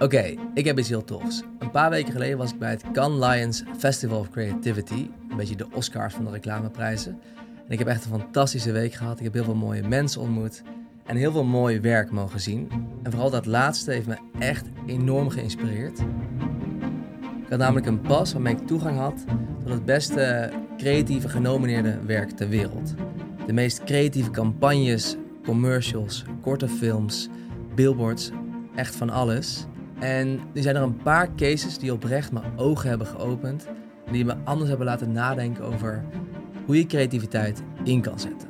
Oké, ik heb iets heel tofs. Een paar weken geleden was ik bij het Cannes Lions Festival of Creativity. Een beetje de Oscars van de reclameprijzen. En ik heb echt een fantastische week gehad. Ik heb heel veel mooie mensen ontmoet. En heel veel mooi werk mogen zien. En vooral dat laatste heeft me echt enorm geïnspireerd. Ik had namelijk een pas waarmee ik toegang had tot het beste creatieve genomineerde werk ter wereld. De meest creatieve campagnes, commercials, korte films, billboards, echt van alles. En er zijn er een paar cases die oprecht mijn ogen hebben geopend. En die me anders hebben laten nadenken over hoe je creativiteit in kan zetten.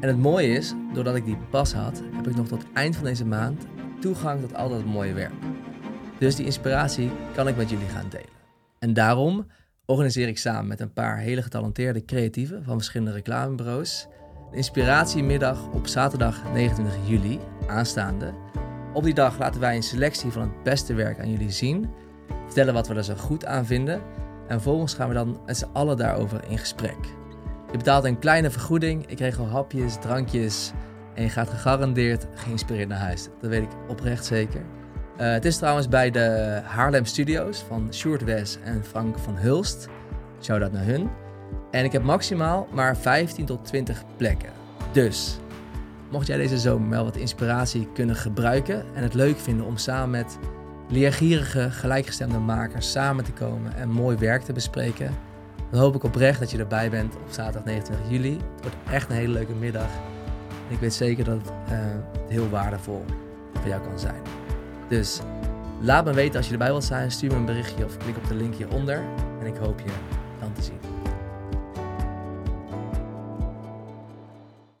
En het mooie is, doordat ik die pas had, heb ik nog tot eind van deze maand toegang tot al dat mooie werk. Dus die inspiratie kan ik met jullie gaan delen. En daarom organiseer ik samen met een paar hele getalenteerde creatieven van verschillende reclamebureaus een inspiratiemiddag op zaterdag 29 juli aanstaande op die dag laten wij een selectie van het beste werk aan jullie zien, vertellen wat we er zo goed aan vinden en vervolgens gaan we dan met z'n allen daarover in gesprek. Je betaalt een kleine vergoeding, ik regel hapjes, drankjes en je gaat gegarandeerd geïnspireerd naar huis. Dat weet ik oprecht zeker. Uh, het is trouwens bij de Haarlem Studios van Sjoerd Wes en Frank van Hulst. Shout-out naar hun. En ik heb maximaal maar 15 tot 20 plekken. Dus Mocht jij deze zomer wel wat inspiratie kunnen gebruiken en het leuk vinden om samen met leergierige, gelijkgestemde makers samen te komen en mooi werk te bespreken, dan hoop ik oprecht dat je erbij bent op zaterdag 29 juli. Het wordt echt een hele leuke middag. En ik weet zeker dat het uh, heel waardevol voor jou kan zijn. Dus laat me weten als je erbij wilt zijn. Stuur me een berichtje of klik op de link hieronder. En ik hoop je